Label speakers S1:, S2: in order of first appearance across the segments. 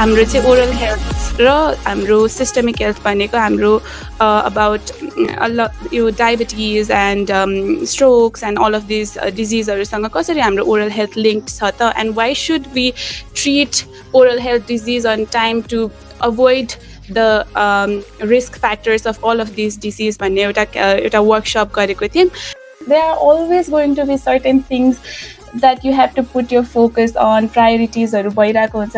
S1: हाम्रो चाहिँ oral health र हाम्रो सिस्टमिक हेल्थ भनेको हाम्रो about yo diabetes and strokes and all of this डिजिजहरूसँग कसरी हाम्रो ओरल हेल्थ लिङ्क छ त? And why should we treat oral health disease on time to avoid the risk factors of all of this disease भन्ने एउटा एउटा workshop गरेको थियौँ। They are always going to be certain things that you have to put your focus on priorities or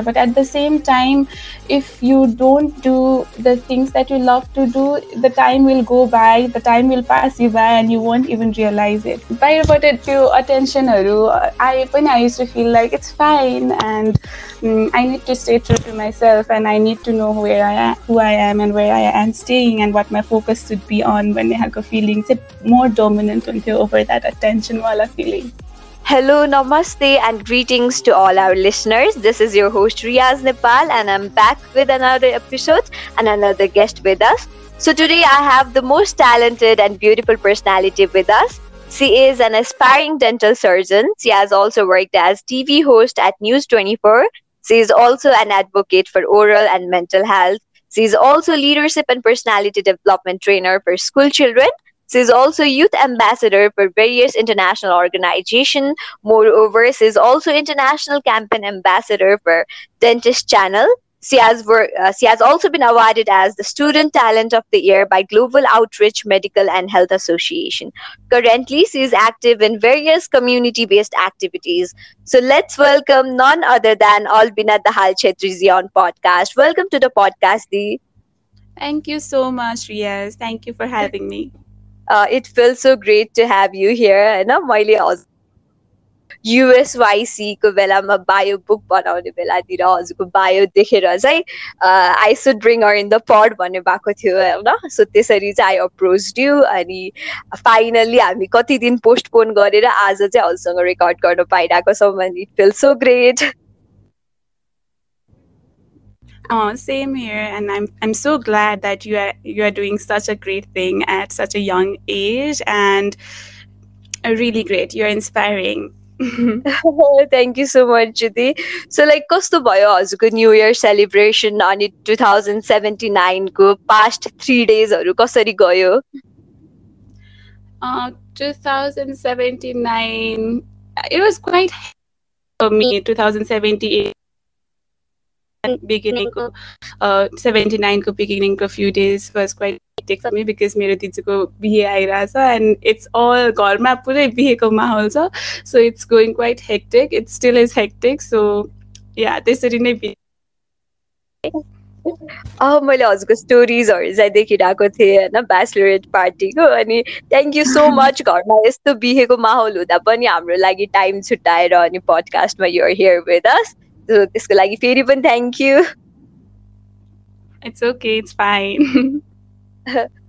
S1: but at the same time if you don't do the things that you love to do the time will go by the time will pass you by and you won't even realize it. But it to attention I when I used to feel like it's fine and um, I need to stay true to myself and I need to know where I who I am and where I am staying and what my focus should be on when I have a feeling more dominant over that attention wala feeling
S2: Hello, namaste, and greetings to all our listeners. This is your host Riyaj Nepal, and I'm back with another episode and another guest with us. So, today I have the most talented and beautiful personality with us. She is an aspiring dental surgeon. She has also worked as TV host at News 24. She is also an advocate for oral and mental health. She is also leadership and personality development trainer for school children she is also youth ambassador for various international organizations. Moreover, she is also international campaign ambassador for Dentist Channel. She has, uh, she has also been awarded as the Student Talent of the Year by Global Outreach Medical and Health Association. Currently, she is active in various community-based activities. So let's welcome none other than Albina Dahal Chetrizi on podcast. Welcome to the podcast, Dee.
S1: Thank you so much, Riyaj. Thank you for having me.
S2: uh, it feels so great to have you here होइन मैले युएसवाइसीको बेलामा bio book बनाउने बेलातिर हजुरको bio देखेर चाहिँ I should bring her in the pod भन्ने भएको थियो होइन सो त्यसरी चाहिँ आई अप्रोच यु अनि फाइनल्ली हामी कति दिन पोस्टपोन गरेर आज चाहिँ हजुरसँग रेकर्ड गर्न पाइरहेको छौँ अनि it feel so great
S1: Oh, same here, and I'm I'm so glad that you are you are doing such a great thing at such a young age, and really great. You're inspiring.
S2: Thank you so much, Judy. So, like, कस्तो भयो हजुरको new year celebration अनि two thousand seventy नाइनको past three डेजहरू कसरी गयो
S1: uh, 2079 it was quite for me 2078 बिगिनिङको seventy नाइनको बिगिनिङको few days was quite take for me because मेरो दिदीको बिहे आइरहेछ एन्ड इट्स अल घरमा पुरै बिहेको माहौल छ so it's going quite hectic it's still is hectic so yeah त्यसरी नै
S2: मैले हजुरको स्टोरिजहरू चाहिँ देखिरहेको थिएँ होइन ब्याचलरेट पार्टीको अनि थ्याङ्क यू सो मच घरमा यस्तो बिहेको माहौल हुँदा पनि हाम्रो लागि टाइम छुट्याएर अनि पडकास्टमा युआर हियर विथ अस त्यसको लागि फेरि पनि thank you
S1: it's okay it's fine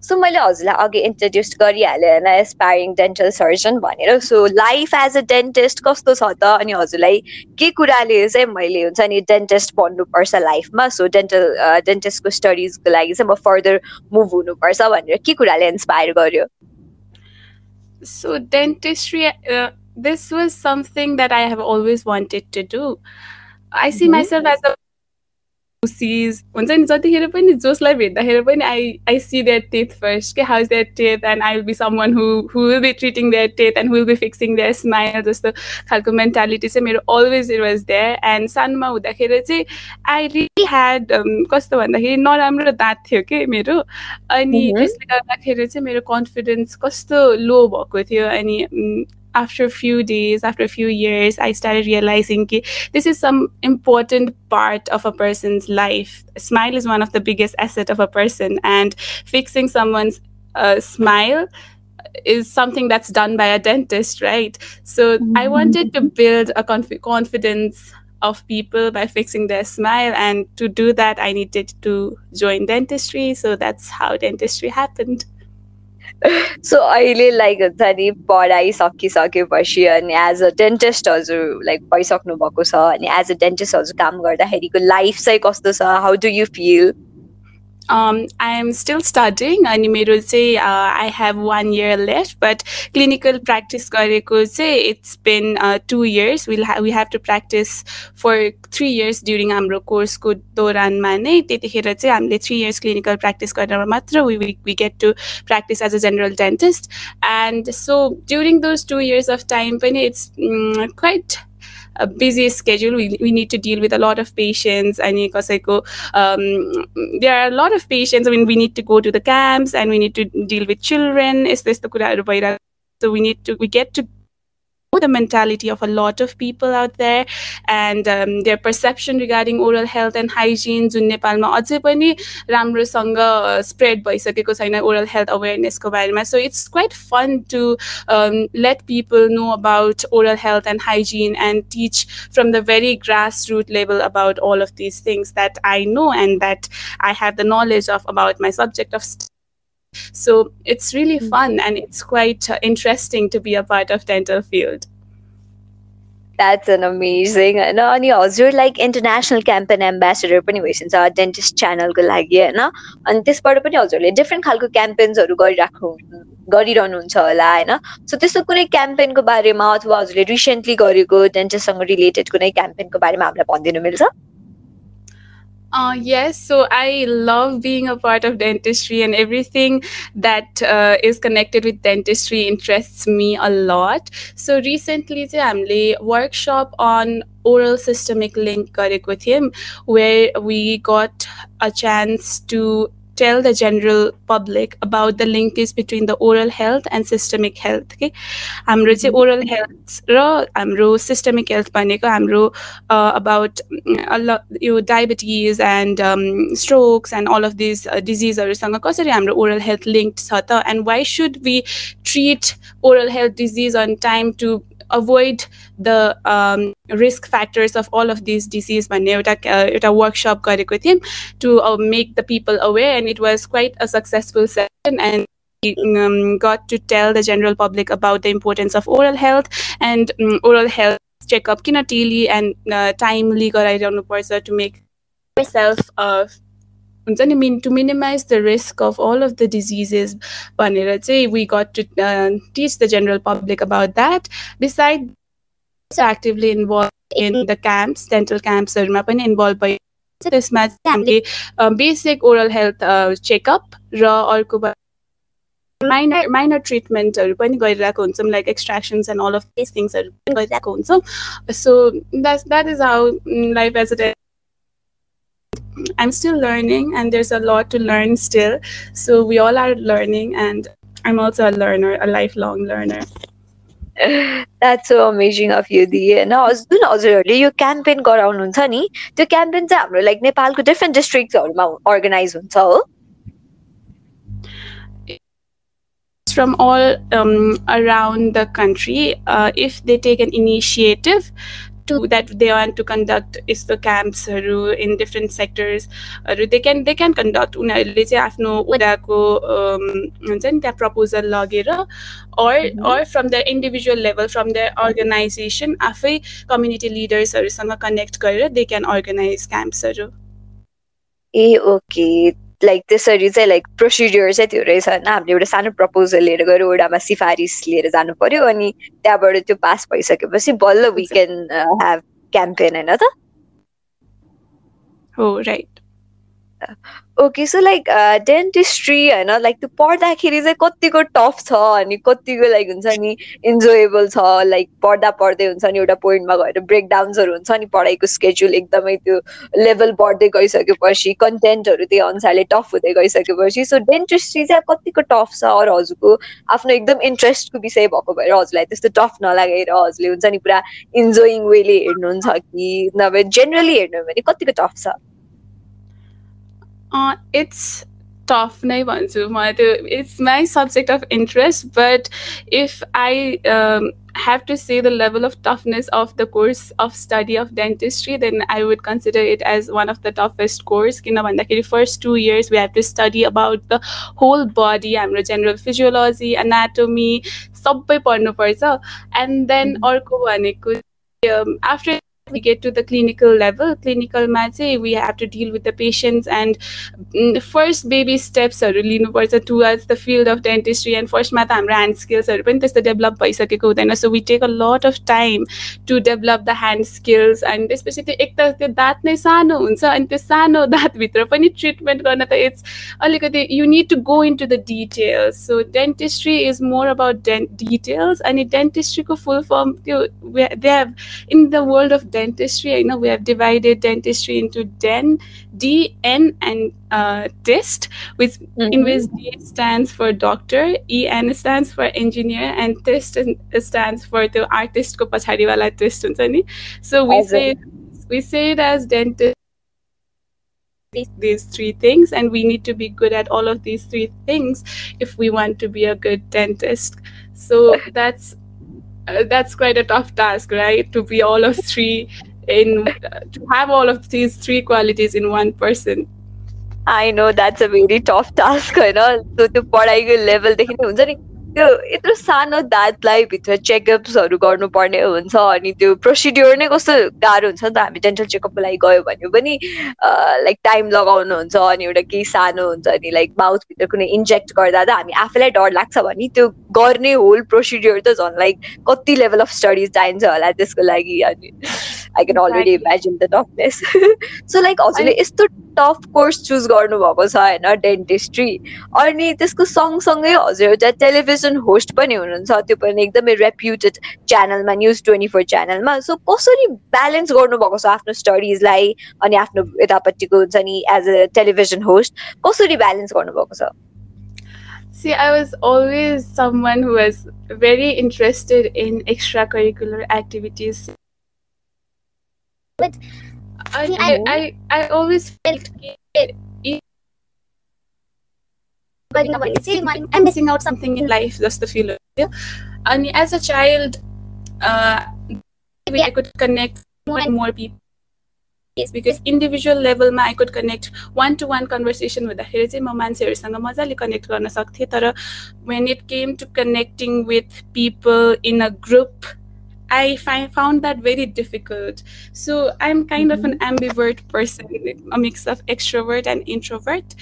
S2: so मैले हजुरलाई अघि इन्ट्रोड्युस गरिहालेँ होइन एसपायरिङ डेन्टल सर्जन भनेर so life as a dentist कस्तो छ त अनि हजुरलाई के कुराले चाहिँ मैले हुन्छ नि डेन्टिस्ट पढ्नुपर्छ लाइफमा सो डेन्टल डेन्टिस्टको स्टडिजको लागि चाहिँ म फर्दर मुभ हुनुपर्छ भनेर के कुराले इन्सपायर गर्यो
S1: so dentistry this was something that I have always wanted to do I see myself as a सिज हुन्छ नि जतिखेर पनि जसलाई भेट्दाखेरि पनि I I see their teeth first के how their teeth and I will be someone who who will be treating their teeth and will be fixing their smile जस्तो खालको मेन्टालिटी चाहिँ मेरो always it was there and सानोमा हुँदाखेरि चाहिँ I really had कस्तो भन्दाखेरि नराम्रो दाँत थियो कि मेरो अनि त्यसले गर्दाखेरि चाहिँ मेरो कन्फिडेन्स कस्तो लो भएको थियो अनि after a few days, after a few years, I started realizing this is some important part of a person's life. A smile is one of the biggest asset of a person, and fixing someone's uh, smile is something that's done by a dentist, right? So mm-hmm. I wanted to build a conf- confidence of people by fixing their smile, and to do that, I needed to join dentistry. So that's how dentistry happened.
S2: सो अहिले like हुन्छ नि पढाइ सकिसकेपछि अनि as a dentist हजुर like भइसक्नु भएको छ अनि एज अ डेन्टिस्ट हजुर काम गर्दाखेरिको लाइफ चाहिँ कस्तो छ? How do you feel
S1: um, I'm still studying and may say uh, I have one year left, but clinical practice say it's been uh, two years. We'll ha- we have to practice for three years during our course को दौरानमा नै त्यतिखेर चाहिँ हामीले three years clinical practice गरेर मात्र we, we, we get to practice as a general dentist and so during those two years of time it's um, quite a busy schedule. We, we need to deal with a lot of patients. And um, there are a lot of patients. I mean, we need to go to the camps and we need to deal with children. So we need to we get to the mentality of a lot of people out there and um, their perception regarding oral health and hygiene जुन नेपालमा अझै पनि राम्रोसँग spread भइसकेको छैन oral health अवेरनेसको बारेमा so it's quite fun to let people know about oral health and hygiene and teach from the very grassroots level about all of these things that I know and that I have the knowledge of about my subject of so it's really mm. fun and it's quite uh, interesting to be a part of dental field.
S2: That's an amazing. No, अनि हजुर like international campaign ambassador पनि भइसक्छ dentist च्यानलको लागि होइन अनि त्यसबाट पनि हजुरले different खालको क्याम्पेन्सहरू गरिराख्नु गरिरहनुहुन्छ होला होइन सो त्यस्तो कुनै क्याम्पेनको बारेमा अथवा हजुरले रिसेन्टली गरेको डेन्टिस्टसँग रिलेटेड कुनै क्याम्पेनको बारेमा हामीलाई भनिदिनु मिल्छ
S1: uh, yes, so I love being a part of dentistry, and everything that uh, is connected with dentistry interests me a lot. So recently, I'm a workshop on oral systemic link with him, where we got a chance to tell the general public about the linkage between the oral health and systemic health okay हाम्रो चाहिँ oral health र हाम्रो systemic health भनेको हाम्रो uh, about yo diabetes and um, strokes and all of these uh, diseaseहरूसँग कसरी हाम्रो oral health linked छ त and why should we treat oral health disease on time to avoid the um, risk factors of all of these disease भन्ने एउटा एउटा workshop गरेको थियौँ to uh, make the people aware and it was quite a successful session and um, got to tell the general public about the importance of oral health and um, oral health checkup किन daily and uh, timely गराइरहनु पर्छ to make yourself uh, हुन्छ नि mean to minimise the risk of all of the diseases भनेर चाहिँ we got to teach the general public about that beside actively involve in the camps dental क्याम्प्सहरूमा पनि involve भयो त्यसमा चाहिँ हामीले बेसिक ओरल हेल्थ चेकअप र अर्को माइनर माइनर ट्रिटमेन्टहरू पनि गरिरहेको हुन्छौँ like extractions and all of this थिङ्सहरू पनि गरिरहेको हुन्छौँ so that that is how life as a I'm still learning, and there's a lot to learn still. So we all are learning, and I'm also a learner, a lifelong learner.
S2: That's so amazing of you, Diya. Now, जुन हजुरहरूले यो campaign गराउनुहुन्छ नि त्यो campaign चाहिँ हाम्रो like नेपालको different डिस्ट्रिक्टहरूमा organise हुन्छ हो
S1: from all um, around the country uh, if they take an initiative to that they want to conduct यस्तो क्याम्प्सहरू in different सेक्टर्सहरू they can they can conduct उनीहरूले चाहिँ आफ्नो उनीहरूको हुन्छ नि त्यहाँ प्रपोजल लगेर or or from the individual level from the organisation आफै कम्युनिटी लिडर्सहरूसँग कनेक्ट गरेर दे क्यान अर्गनाइज क्याम्प्सहरू
S2: ए ओके लाइक त्यसरी चाहिँ लाइक प्रोसिडियर चाहिँ त्यो रहेछ होइन हामीले एउटा सानो प्रपोजल लिएर गएर ओडामा सिफारिस लिएर जानु पर्यो अनि त्यहाँबाट त्यो पास भइसकेपछि बल्ल वी क्यान ह्याभ क्याम्पेन होइन त
S1: हो right
S2: okay so like dentistry होइन लाइक त्यो पढ्दाखेरि चाहिँ कतिको टफ छ अनि कतिको लाइक हुन्छ नि इन्जोएबल छ? लाइक पढ्दा पढ्दै हुन्छ नि एउटा पोइन्टमा गएर ब्रेकडाउन्सहरू हुन्छ नि पढाइको स्केड्युल एकदमै त्यो लेभल बढ्दै गइसकेपछि कन्टेन्टहरू त्यही अनुसारले टफ हुँदै गइसकेपछि। सो डेन्टिस्ट्री चाहिँ कतिको टफ छ? अरू हजुरको आफ्नो एकदम इन्ट्रेस्टको विषय भएको भएर हजुरलाई त्यस्तो टफ नलागेर हजुरले हुन्छ नि पुरा इन्जोइङ वेले हेर्नुहुन्छ कि नभए जेनरली हेर्नु भने कतिको टफ छ?
S1: it's tough नै भन्छु मलाई त्यो it's my subject of interest but if I have to say the level of toughness of the course of study of dentistry, then I would consider it as one of the toughest course. The first two years we have to study about the whole body, हाम्रो general physiology, anatomy, सबै पढ्नु पर्छ and then अर्को भनेको after we get to the clinical level clinical चाहिँ we have to deal with the patients and mm, first baby steps लिनुपर्छ towards the field of dentistry and first त हाम्रो hand skillsहरू पनि त्यस्तो डेभलप भइसकेको हुँदैन so we take a lot of time to develop the hand skills and त्यसपछि त्यो एक त त्यो दाँत नै सानो हुन्छ अनि त्यो सानो दाँतभित्र पनि ट्रिटमेन्ट गर्न त इट्स अलिकति you need to go in to the details so dentistry is more about then details अनि डेन्टिस्ट्रीको फुल फर्म त्यो they have in the world of dentistry. I know we have divided dentistry into DEN, D, N, and uh, DIST, with mm-hmm. in which D stands for doctor, E N stands for engineer, and test stands for the artist ko pachadi wala So we say we say it as dentist these three things and we need to be good at all of these three things if we want to be a good dentist so that's uh, that's quite a tough task right to be all of three in uh, to have all of these three qualities in one person
S2: I know that's a very tough task होइन so त्यो पढाइको लेभलदेखि नै हुन्छ नि त्यो यत्रो सानो दाँतलाई भित्र चेकअप्सहरू गर्नुपर्ने हुन्छ अनि त्यो प्रोसिड्योर नै कस्तो गाह्रो हुन्छ नि त हामी डेन्टल चेकअपको लागि गयो भने पनि लाइक टाइम लगाउनुहुन्छ अनि एउटा केही सानो हुन्छ अनि लाइक माउथभित्र कुनै इन्जेक्ट गर्दा त हामी आफैलाई डर लाग्छ भने त्यो गर्ने होल प्रोसिड्योर त झन् लाइक कति लेभल अफ स्टडिज चाहिन्छ होला त्यसको लागि अनि I can already imagine the toughness so like हजुरले यस्तो टफ कोर्स चुज गर्नुभएको छ होइन डेन्टिस्ट्री अनि त्यसको सँगसँगै हजुर एउटा टेलिभिजन होस्ट पनि हुनुहुन्छ त्यो पनि एकदमै रेप्युटेड च्यानलमा न्युज ट्वेन्टी फोर च्यानलमा सो कसरी ब्यालेन्स गर्नुभएको छ आफ्नो स्टडिजलाई अनि आफ्नो यतापट्टिको हुन्छ नि एज अ टेलिभिजन होस्ट कसरी ब्यालेन्स गर्नुभएको छ
S1: See, I was always someone who was very interested in extracurricular activities. But I, I, I, I always felt I'm missing out something in life. That's the feeling. And as a child, uh, I could connect more and more people. Yes, because individual level ma I could connect one to one conversation with the चाहिँ म मान्छेहरूसँग मजाले connect गर्न सक्थेँ तर when it came to connecting with people in a group I find, found that very difficult. So I'm kind mm-hmm. of an mm-hmm. ambivert person, a mix of extrovert and introvert.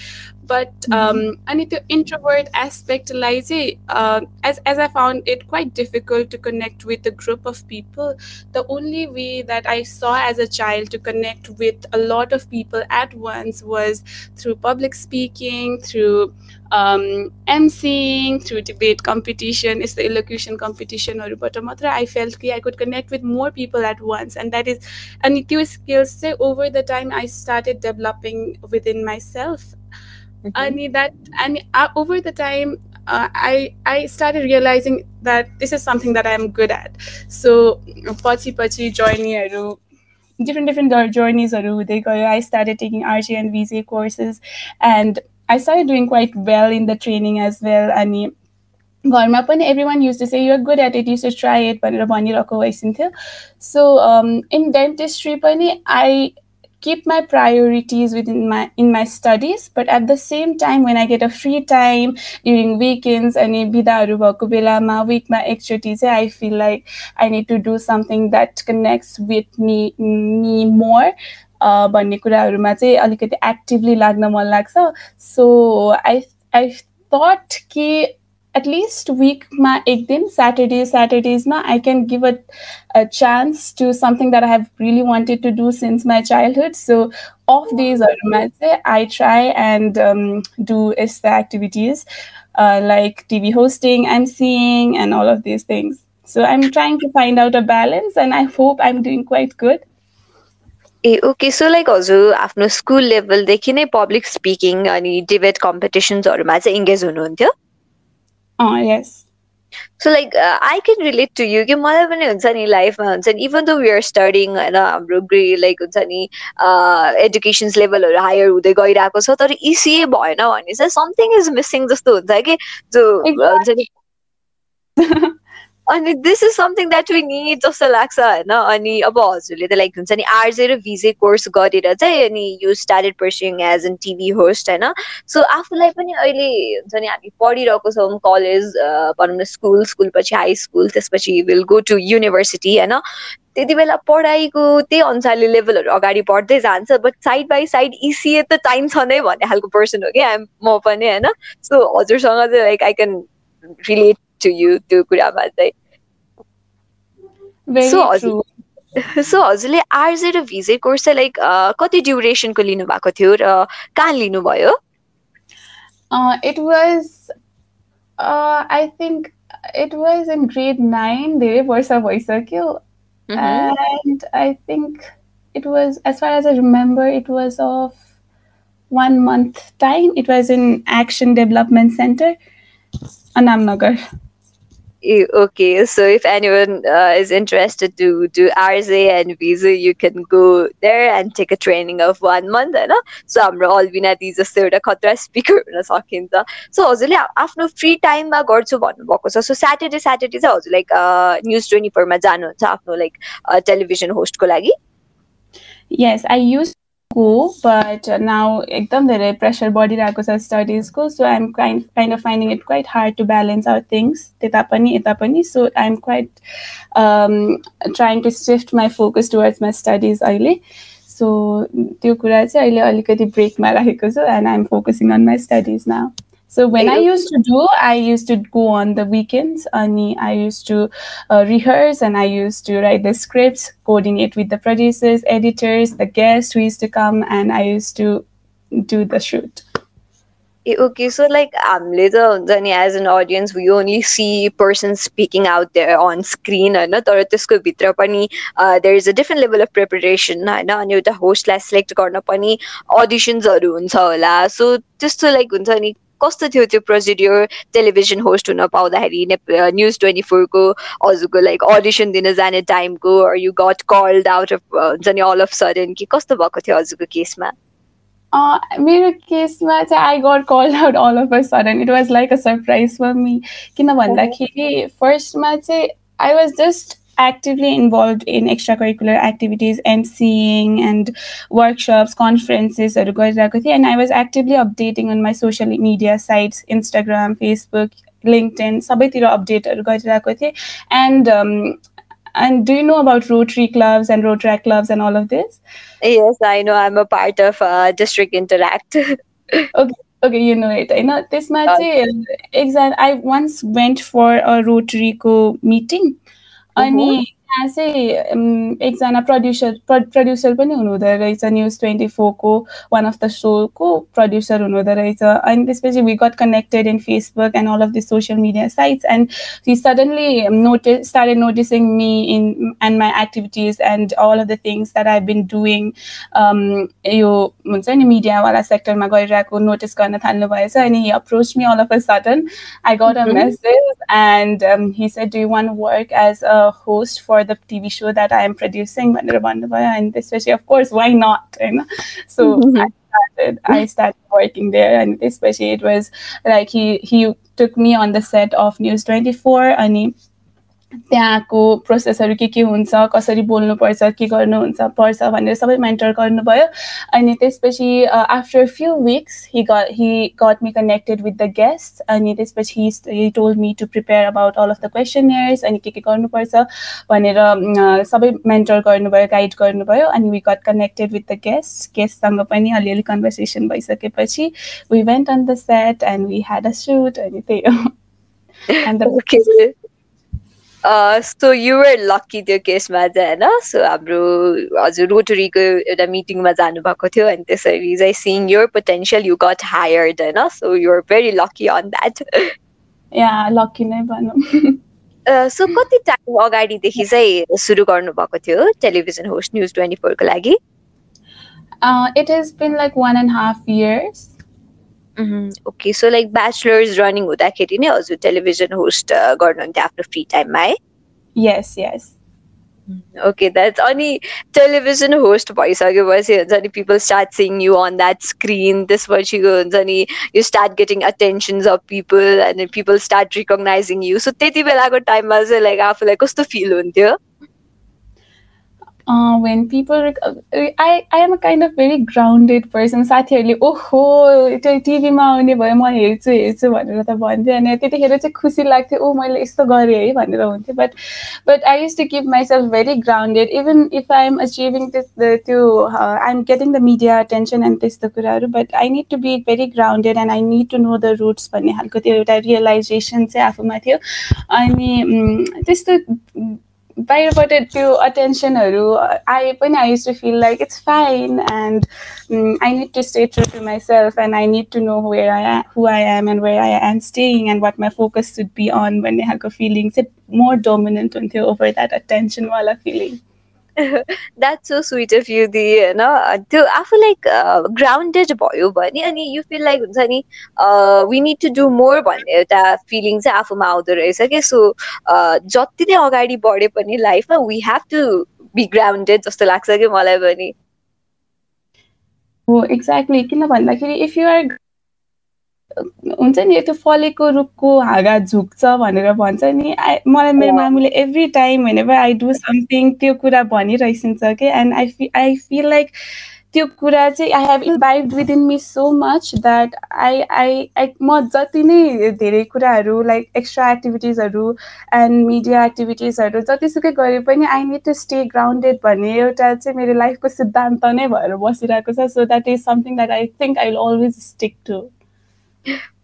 S1: But mm-hmm. um, and the introvert aspect lies uh, as as I found it quite difficult to connect with a group of people. The only way that I saw as a child to connect with a lot of people at once was through public speaking, through um, emceeing, through debate competition, it's the elocution competition or but I felt I could connect with more people at once. And that is and those skills say over the time I started developing within myself Mm-hmm. And that and uh, over the time uh, I I started realizing that this is something that I'm good at. So pachi pachi joining different different journeys I started taking RJ and VJ courses and I started doing quite well in the training as well. अनि घरमा पनि every one use to say you're good at it use to try it भनेर भनिरहेको भइसिन्थ्यो सो इन dentistry पनि आई keep my priorities within my in my studies but at the same time when i get a free time during weekends अनि बिदाहरू भएको बेलामा विकमा एकचोटि चाहिँ I feel like I need to do something that connects with me me more भन्ने कुराहरूमा चाहिँ अलिकति एक्टिभली लाग्न मन लाग्छ। सो आई आई थट कि एटलिस्ट विकमा एक दिन Saturday स्याटरडेजमा I can give a a chance to something that I have really wanted to do since my childhood. So off days I try and um, do extra activities uh, like TV hosting, emceeing, and all of these things. So I'm trying to find out a balance, and I hope I'm doing quite good.
S2: A okay so like हजुर आफ्नो school लेभलदेखि नै public speaking अनि debate कम्पिटिसन्सहरूमा चाहिँ engage हुनुहुन्थ्यो so like I can relate to यु कि मलाई पनि हुन्छ नि लाइफमा हुन्छ नि even though we are studying होइन हाम्रो ग्रे लाइक हुन्छ नि एजुकेसन्स लेभलहरू हायर हुँदै गइरहेको छ तर इसिए भएन भने चाहिँ समथिङ इज मिसिङ जस्तो हुन्छ कि जो हुन्छ नि अनि this is something that we need जस्तो लाग्छ होइन? अनि अब हजुरले त लाइक हुन्छ नि आरजे र भिजे कोर्स गरेर चाहिँ अनि you started pursuing as an TV host होइन? सो आफूलाई पनि अहिले हुन्छ नि हामी पढिरहेको छौँ कलेज भनौँ न स्कुल स्कुल पछि हाई स्कुल त्यसपछि विल गो टु युनिभर्सिटी होइन? त्यति बेला पढाइको त्यही अनुसारले लेभलहरू अगाडि बढ्दै जान्छ but side by side ECA त टाइम छ नै भन्ने खालको पर्सन हो कि? आइम म पनि होइन? सो हजुरसँग चाहिँ like I can relate to you त्यो कुरामा चाहिँ। सो हजुर सो हजुरले आरजे र भिजे कोर्स चाहिँ लाइक कति ड्युरेसनको लिनुभएको थियो र कहाँ लिनुभयो
S1: it was I think it was in grade nine धेरै वर्ष भइसक्यो and I think it was as far as i remember it was of one month time it was in action development center anamnagar
S2: okay so if anyone uh, is interested to do RZA and visa you can go there and take a training of one month होइन सो हाम्रो Albina दी जस्तो एउटा खतरा speaker हुन सकिन्छ सो हजुरले आफ्नो free टाइममा गर्छु भन्नुभएको छ सो स्याटरडे स्याटरडे चाहिँ हजुर लाइक न्युज ट्वेन्टी फोरमा जानुहुन्छ आफ्नो लाइक टेलिभिजन होस्टको लागि
S1: yes I use go, but now ekdam धेरै pressure बढिरहेको छ स्टडिजको सो आइ M kind kind of finding it quite hard to balance our things त्यता पनि यता पनि सो I am quite trying to shift my focus towards my studies अहिले सो त्यो कुरा चाहिँ अहिले अलिकति ब्रेकमा राखेको छु end I M focusing on my studies now So when I used to do, I used to go on the weekends and I used to uh, rehearse and I used to write the scripts, coordinate with the producers, editors, the guests who used to come, and I used to do the shoot.
S2: Okay, so like um, later as an audience, we only see persons speaking out there on screen. होइन तर त्यसको भित्र पनि there is a different level of preparation होइन अनि एउटा होस्टलाई select गर्न पनि अडिसन्सहरू हुन्छ होला सो त्यस्तो लाइक हुन्छ नि कस्तो थियो त्यो प्रोसिड्योर टेलिभिजन होस्ट हुन पाउँदाखेरि न्युज ट्वेन्टी फोरको हजुरको लाइक अडिसन दिन जाने टाइमको you got called out of हुन्छ नि अल अफ सडन कि कस्तो भएको थियो हजुरको केसमा?
S1: मेरो केसमा चाहिँ I got call out all of a sudden it was like a surprise for me किन भन्दाखेरि फर्स्टमा चाहिँ I was just actively involved in extracurricular activities, MCing and workshops, conferences, and I was actively updating on my social media sites, Instagram, Facebook, LinkedIn, सबैतिर अपडेटहरू गरिरहेको थिएँ and um, and do you know about Rotary clubs and Rotaract clubs and all of this?
S2: Yes, I know. I'm a part of uh, District Interact.
S1: okay. Okay, you know it. I know this much. Exam. I once went for a Rotary co meeting I mean, चाहिँ एकजना producer producer पनि हुनुहुँदो रहेछ news twenty फोरको one of the सोको producer हुनुहुँदो रहेछ अनि त्यसपछि we got connected in Facebook and all of the social media sites and he suddenly notice started noticing me in and my activities and all of the things that I been doing यो हुन्छ नि मिडियावाला सेक्टरमा गरिरहेको notice गर्न थाल्नु भएछ अनि हि approach me all of a sudden I got a message and हि said do one work as a host for the TV show that I am producing, and especially, of course, why not? You know? So mm-hmm. I started, I started working there, and especially it was like he he took me on the set of News 24, and he त्यहाँको प्रोसेसहरू के के हुन्छ कसरी बोल्नुपर्छ के गर्नुहुन्छ पर्छ भनेर सबै मेन्टर गर्नुभयो। अनि त्यसपछि after few weeks he he got me connected with the guest अनि त्यसपछि he told me to prepare about all of the questionnaires अनि के के गर्नुपर्छ भनेर सबै मेन्टर गर्नुभयो गाइड गर्नुभयो। अनि we got connected with the guest गेस्टसँग पनि अलिअलि कन्भर्सेसन भइसकेपछि we went on the set and we had a shoot अनि त्यही हो।
S2: सो युवर लक्की त्यो केसमा चाहिँ होइन सो हाम्रो हजुर रोटरीको एउटा मिटिङमा जानुभएको थियो अनि त्यसरी चाहिँ seeing your potential you got hired होइन so you're very lucky on that
S1: yeah lucky नै भनौँ
S2: सो कति टाइम अगाडिदेखि चाहिँ सुरु गर्नुभएको थियो टेलिभिजन होस्ट न्युज ट्वेन्टी फोरको लागि
S1: it has been like one and half years
S2: okay so like bachelor's running हुँदाखेरि नै हजुर टेलिभिजन होस्ट गर्नुहुन्थ्यो आफ्नो फ्री टाइममा है
S1: यस यस
S2: ओके द्याट्स अनि टेलिभिजन होस्ट भइसकेपछि हुन्छ नि people start seeing you on that screen त्यसपछिको हुन्छ नि you start getting attentions of people and people start recognising you so त्यति बेलाको टाइममा चाहिँ लाइक आफूलाई कस्तो फिल हुन्थ्यो?
S1: Uh, when people uh, I, I am a kind of very grounded person. साथीहरूले ओहो त्यो टिभीमा आउने भयो म हेर्छु हेर्छु भनेर त भन्थेँ अनि त्यतिखेर चाहिँ खुसी लाग्थ्यो ओ मैले यस्तो गरेँ है भनेर हुन्थ्यो। But but I used to keep myself very grounded even if I am achieving त्यो I am getting the media attention and त्यस्तो कुराहरू but I need to be very grounded and I need to know the roots भन्ने खालको त्यो एउटा realisation चाहिँ आफूमा थियो। अनि त्यस्तो बाहिरबाट त्यो अटेन्सनहरू आए पनि I use to feel like it's fine and I need to stay true to my self and I need to know where I who I am and where I am staying and what my focus should be on भन्ने खालको feeling चाहिँ more dominant हुन्थ्यो over that अटेन्सनवाला feeling
S2: that's so sweet of you दि होइन त्यो आफू like grounded भयो भने अनि यु फिल लाइक हुन्छ नि we need to do more भन्ने एउटा फिलिङ चाहिँ आफूमा आउँदो रहेछ क्या सो जति नै अगाडि बढे पनि लाइफमा we have to be grounded जस्तो लाग्छ कि मलाई पनि
S1: हो एक्ज्याक्टली किन भन्दाखेरि इफ यु आर हुन्छ नि त्यो फलेको रुखको हाँगा झुक्छ भनेर भन्छ नि। मलाई मेरो मामुले every time when I do something त्यो कुरा भनिरहेछ कि? एन्ड आई फि आई फिल लाइक त्यो कुरा चाहिँ I have imbibe within me so much that I I I म जति नै धेरै कुराहरू लाइक एक्स्ट्रा एक्टिभिटिजहरू एन्ड मिडिया एक्टिभिटिजहरू जतिसुकै गरे पनि I need to stay grounded भन्ने एउटा चाहिँ मेरो लाइफको सिद्धान्त नै भएर बसिरहेको छ। So that is something that I think I will always stick to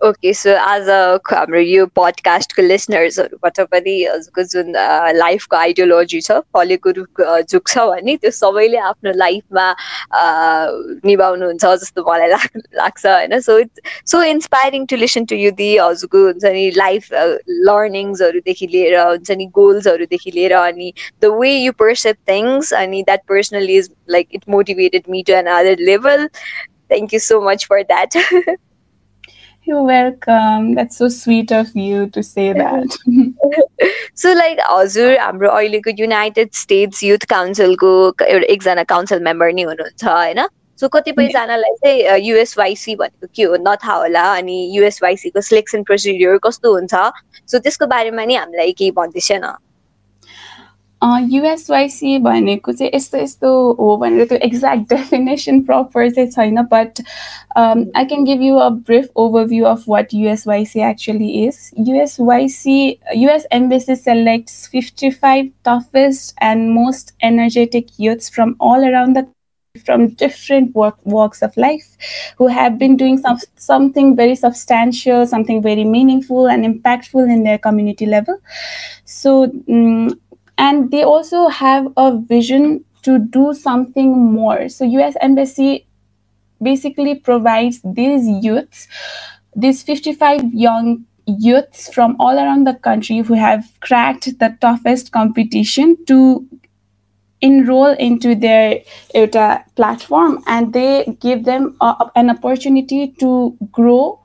S2: okay so आज हाम्रो यो पडकास्टको लिसनर्सहरूबाट पनि हजुरको जुन लाइफको आइडियोलोजी छ फलेको रुख झुक्छ भने त्यो सबैले आफ्नो लाइफमा निभाउनुहुन्छ जस्तो मलाई लाग्छ होइन? So it's so inspiring to listen to you दि हजुरको हुन्छ नि लाइफ लर्निङ्सहरूदेखि लिएर हुन्छ नि गोल्सहरूदेखि लिएर अनि the way you perceive things अनि that personally is like it motivated me to another level thank you so much for that
S1: You're welcome. That's so sweet of you to say that.
S2: so like हजुर हाम्रो अहिलेको United states youth काउन्सिलको एउटा एकजना council member नै हुनुहुन्छ होइन सो कतिपयजनालाई चाहिँ USYC भनेको के हो नथाहा होला अनि युएसवाइसीको सिलेक्सन प्रोसिड्युर कस्तो हुन्छ सो त्यसको बारेमा नि हामीलाई केही भन्दैछ न
S1: युएसवाइसी भनेको चाहिँ यस्तो यस्तो हो भनेर त्यो एक्ज्याक्ट डेफिनेसन प्रपर चाहिँ छैन but I can give you a brief overview of what USYC actually is USYC US embassy selects fifty five toughest and most energetic youths from all around the from different work, walks of life who have been doing some, something very substantial, something very meaningful and impactful in their community level. So, um, and they also have a vision to do something more. So us embassy basically provides these youths these 55 young youths from all around the country who have cracked the toughest competition to enroll into their uh, platform. And they give them a, an opportunity to grow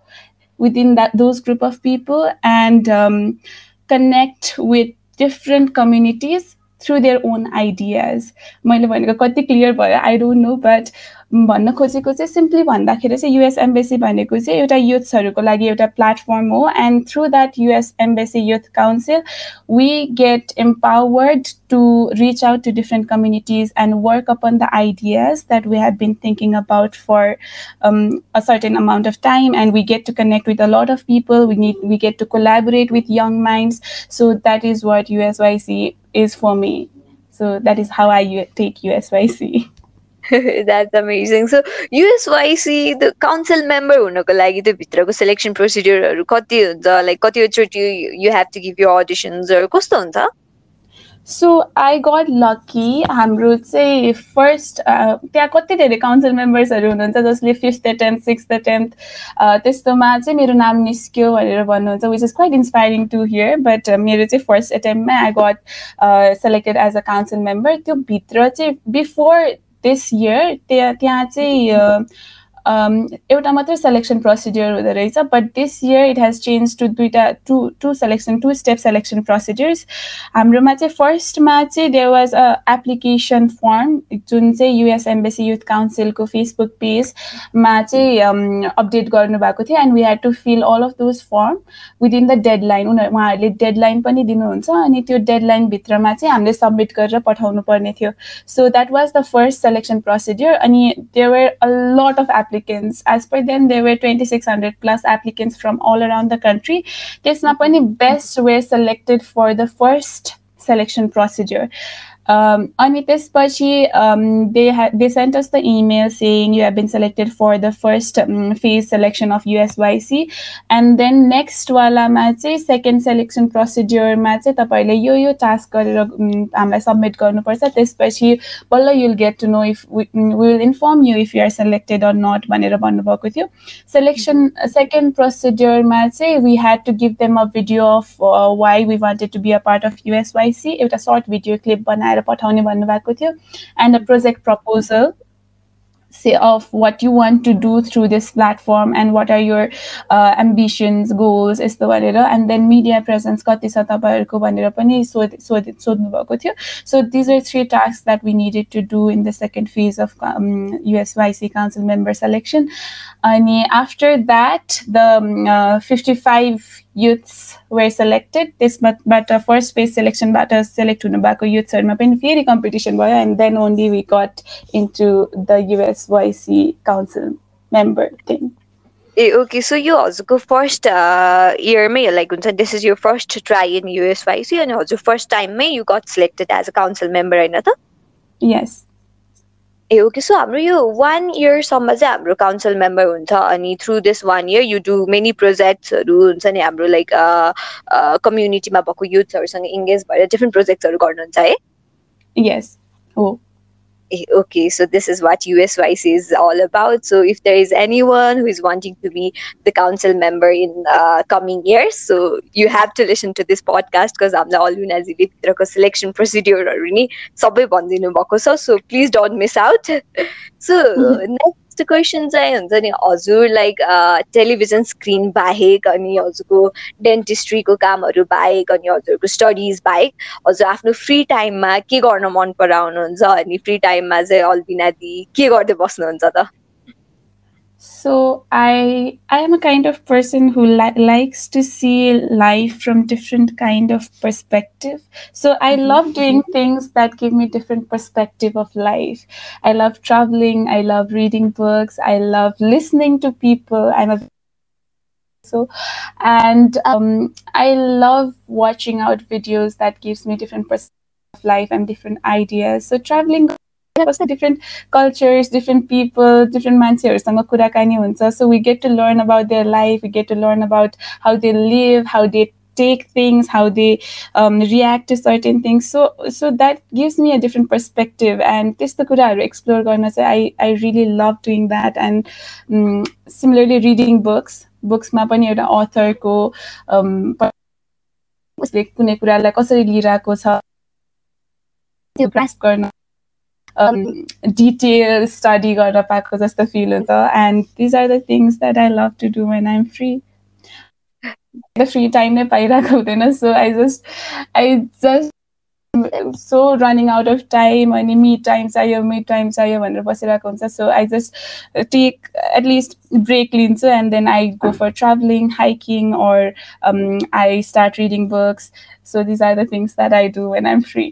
S1: within that those group of people and um, connect with different communities through their own ideas मैले भनेको कति clear भयो I don't know but भन्न खोजेको चाहिँ simply भन्दाखेरि चाहिँ US embassy भनेको चाहिँ एउटा युथ्सहरूको लागि एउटा प्लेटफर्म हो end through that US embassy youth council we get empowered to reach out to different communities end work upon the ideas that we have been thinking about for a certain amount of time and we get to connect with a lot of people we need we get to collaborate with young minds so that is what usyc is for me so that is how i take usyc
S2: that's amazing so USYC the council member हुनको लागि त्यो भित्रको selection प्रोसिड्युरहरू कति हुन्छ? Like कतिचोटि you have to give you अडिसन्सहरू कस्तो हुन्छ?
S1: सो आई गट lucky हाम्रो चाहिँ फर्स्ट त्यहाँ कति धेरै काउन्सिल मेम्बर्सहरू हुनुहुन्छ? जसले फिफ्थ एटेम्प सिक्स्थ एटेम्प त्यस्तोमा चाहिँ मेरो नाम निस्क्यो भनेर भन्नुहुन्छ which is quite inspiring to hear but मेरो चाहिँ first एटेम्पमै I got selected as a council member त्यो भित्र चाहिँ बिफोर this year, ત્યાં જે चाहिँ एउटा मात्रै सेलेक्सन प्रोसिड्युर हुँदो रहेछ but this year it has change to दुइटा to to selection to step selection procedures हाम्रोमा चाहिँ फर्स्टमा चाहिँ there was a application firm जुन चाहिँ युएस एम्बेसी युथ काउन्सिलको फेसबुक पेजमा चाहिँ अपडेट गर्नुभएको थियो and we head to fill all of those form within the deadline उनीहरू उहाँहरूले डेडलाइन पनि दिनुहुन्छ अनि त्यो डेडलाइनभित्रमा चाहिँ हामीले सब्मिट गरेर पठाउनु पर्ने थियो so that was the first selection procedure अनि there were a lot of applicants. As per them, there were 2,600 plus applicants from all around the country. This Napani best were selected for the first selection procedure. Um, अनि त्यसपछि um, they had they sent us the email saying you have been selected for the first um, phase selection of USYC and then next वालामा चाहिँ second selection प्रोसिड्युरमा चाहिँ तपाईँहरूले यो यो task गरेर हामीलाई submit गर्नुपर्छ त्यसपछि बल्ल you'll gate to know if will inform you if you are selected अर नट भनेर भन्नुभएको थियो सेलेक्सन सेकेन्ड प्रोसिड्युरमा चाहिँ we had to give them a video of why we wanted to be a part of USYC एउटा short video clip बनाएर बनाएर पठाउने भन्नुभएको थियो and a project proposal say of what you want to do through this platform and what are your uh, ambitions goals यस्तो भनेर and then media presence कति छ तपाईँहरूको भनेर पनि सोध सोध सोध्नु भएको थियो so these are three tasks that we needed to do in the second phase of um, USYC council member selection अनि after that the um, uh, 55 youths were selected त्यसबाट फर्स्ट फेज सेलेक्सनबाट सेलेक्ट हुनुभएको युथ्सहरूमा पनि फेरि competition भयो and then only we got into the USYC council member thing
S2: A okay सो यो हजुरको first इयरमै like हुन्छ this is yo first try in USYC अनि हजुर first टाइममै यु गट selected as a council member होइन त
S1: यस
S2: Ah okay so हाम्रो यो वान इयरसम्म चाहिँ हाम्रो काउन्सिल मेम्बर हुन्छ अनि through this one year you do many प्रोजेक्ट्सहरू हुन्छ नि हाम्रो लाइक कम्युनिटीमा भएको युथहरूसँग इङ्गेज भएर डिफ्रेन्ट प्रोजेक्ट्सहरू गर्नुहुन्छ है
S1: यस हो
S2: okay, so this is what USYC is all about. So if there is anyone who is wanting to be the council member in uh, coming years, so you have to listen to this podcast because I'm the selection procedure already. So please don't miss out. So next यस्तो question चाहिँ हुन्छ नि हजुर like television screen बाहेक अनि हजुरको डेन्टिस्ट्रीको कामहरू बाहेक अनि हजुरको स्टडिज बाहेक हजुर आफ्नो फ्री टाइममा के गर्न मन पराउनुहुन्छ अनि फ्री टाइममा चाहिँ अल्बिनादी के गर्दै बस्नुहुन्छ त?
S1: So I I am a kind of person who li- likes to see life from different kind of perspective. So I mm-hmm. love doing things that give me different perspective of life. I love traveling. I love reading books. I love listening to people. I'm a so and um, I love watching out videos that gives me different perspective of life and different ideas. So traveling कस्तो different cultures different people different मान्छेहरूसँग कुराकानी हुन्छ so we get to learn about their life we get to learn about how they live how they take things, how they um, react to certain things. So so that gives me a different perspective. And this the kura explore garna I I really love doing that. And um, similarly reading books. Books ma pani एउटा अथरको उसले कुनै कुरालाई कसरी लिइरहेको छ त्यो grasp गर्न detail study गर्न पाएको जस्तो फिल हुन्छ and these are the things that आई लभ to do when I'm free free time नै पाइरहेको हुँदैन सो I just I just so running out of time अनि मी टाइम चाहियो मी टाइम चाहियो भनेर बसिरहेको हुन्छ सो I just take at least break लिन्छु and then I go for travelling hiking or I start reading books so these are the things that I do when I M free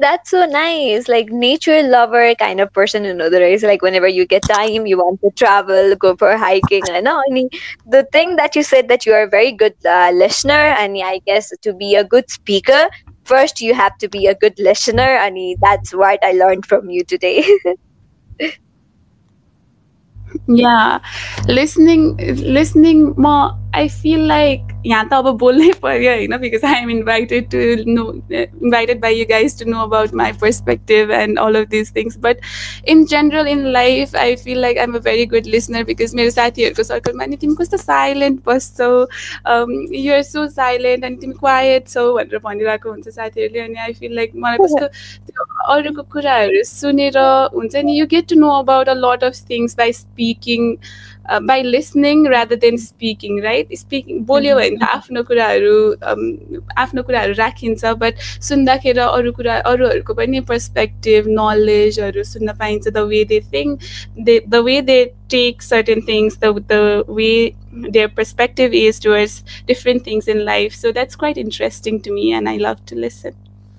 S2: that's so nice. Like nature lover kind of person, you know, there is like whenever you get time, you want to travel, go for hiking. I know. I mean, the thing that you said that you are a very good uh, listener, and I guess to be a good speaker, first you have to be a good listener. Mean, that's what I learned from you today.
S1: yeah, listening, listening more. I feel like यहाँ त अब बोल्नै पर्यो होइन because I am invited to know invited by you guys to know about my perspective end all of this things but in general in life I feel like आइम अ very good listener because मेरो साथीहरूको सर्कलमा नि तिमी कस्तो silent बस्छौ you're so silent अनि तिमी quite छौ भनेर भनिरहेको हुन्छ साथीहरूले अनि आई फिल लाइक मलाई कस्तो त्यो अरूको कुराहरू सुनेर हुन्छ नि you get to know about a lot of things by speaking by listening rather than speaking right speaking बोल्यो भने त आफ्नो कुराहरू आफ्नो कुराहरू राखिन्छ बट सुन्दाखेरि अरू कुरा अरूहरूको पनि पर्सपेक्टिभ नलेजहरू सुन्न पाइन्छ the way they think they the way they take certain things the the way their perspective is towards different things in life. So that's quite interesting to me, and I love to listen.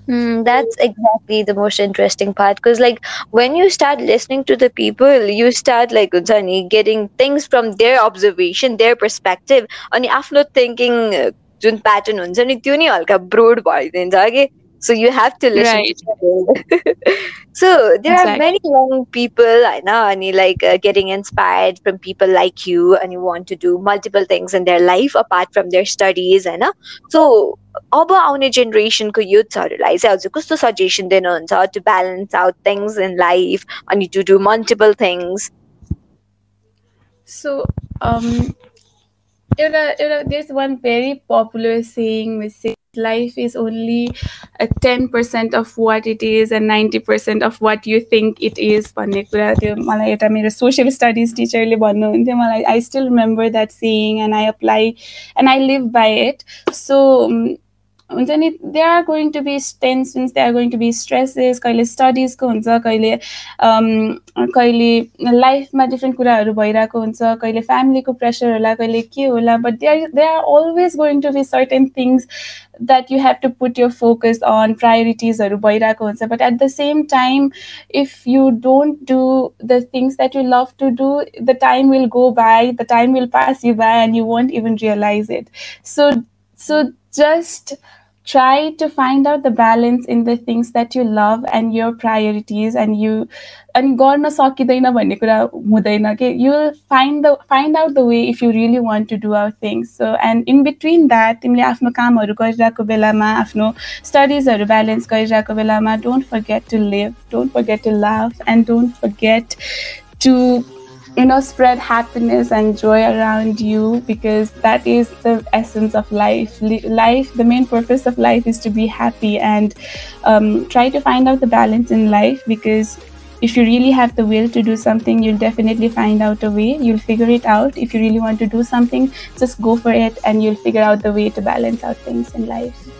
S2: Mm, that's exactly the most interesting part because, like, when you start listening to the people, you start like Udzani getting things from their observation, their perspective, अनि आफ्नो thinking जुन pattern हुन्छ नि त्यो नि हल्का broad भइदिन्छ कि so you have to listen
S1: Right.
S2: to so there are
S1: Exactly.
S2: many young people I know and you like uh, getting inspired from people like you and you want to do multiple things in their life apart from their studies होइन so अब आउने जेनेरेसनको युथहरूलाई चाहिँ हजुर कस्तो suggestion दिनुहुन्छ to balance out things in life अनि to do multiple things
S1: So, um, एउटा एउटा there's one very popular saying which says life is only a 10% of what it is and 90% of what you think it is भन्ने कुरा त्यो मलाई एउटा मेरो social studies टिचरले भन्नुहुन्थ्यो मलाई I still remember that saying and I apply and I live by it so हुन्छ नि they are going to be tensions they are going to be stresses कहिले स्टडिजको हुन्छ कहिले um, कहिले लाइफमा डिफ्रेन्ट कुराहरू भइरहेको हुन्छ कहिले फ्यामिलीको प्रेसर होला कहिले के होला but they are they are always going to be certain things that you have to put your focus on प्रायोरिटिजहरू भइरहेको हुन्छ but at the same time if you don't do the things that you love to do the time will go by the time will pass you by and you won't even realise it so so just try to find out the balance in the things that you love and your priorities and you अनि गर्न सकिँदैन भन्ने कुरा हुँदैन कि you will find the find out the way if you really want to do our things so and in between that तिमीले आफ्नो कामहरू गरिरहेको बेलामा आफ्नो स्टडिजहरू ब्यालेन्स गरिरहेको बेलामा don't forget to live don't forget to लाभ end don't forget to you know spread happiness and joy around you because that is the essence of life. Life the main purpose of life is to be happy and um, try to find out the balance in life because if you really have the will to do something you'll definitely find out a way. You'll figure it out. If you really want to do something just go for it and you'll figure out the way to balance out things in life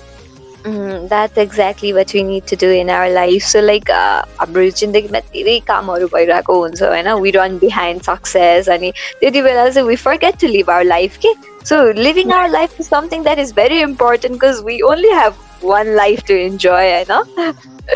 S2: Mm, that's exactly what we need to do in our life. So like uh, हाम्रो जिन्दगीमा धेरै कामहरू भइरहेको हुन्छ होइन we run behind success अनि त्यति बेला चाहिँ we forget to live our life के सो living our life is something that is very important because we only have one life to enjoy होइन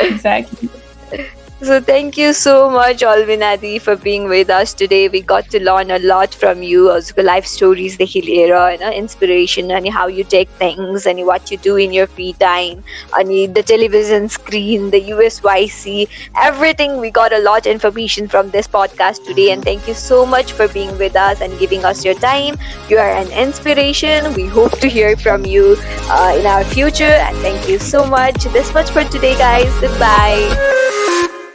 S1: exactly
S2: So thank you so much, Albinadi, for being with us today. We got to learn a lot from you. Also, life stories, the hilera, you know, inspiration, and how you take things, and what you do in your free time, and the television screen, the USYC, everything. We got a lot of information from this podcast today, and thank you so much for being with us and giving us your time. You are an inspiration. We hope to hear from you uh, in our future, and thank you so much. This much for today, guys. Goodbye.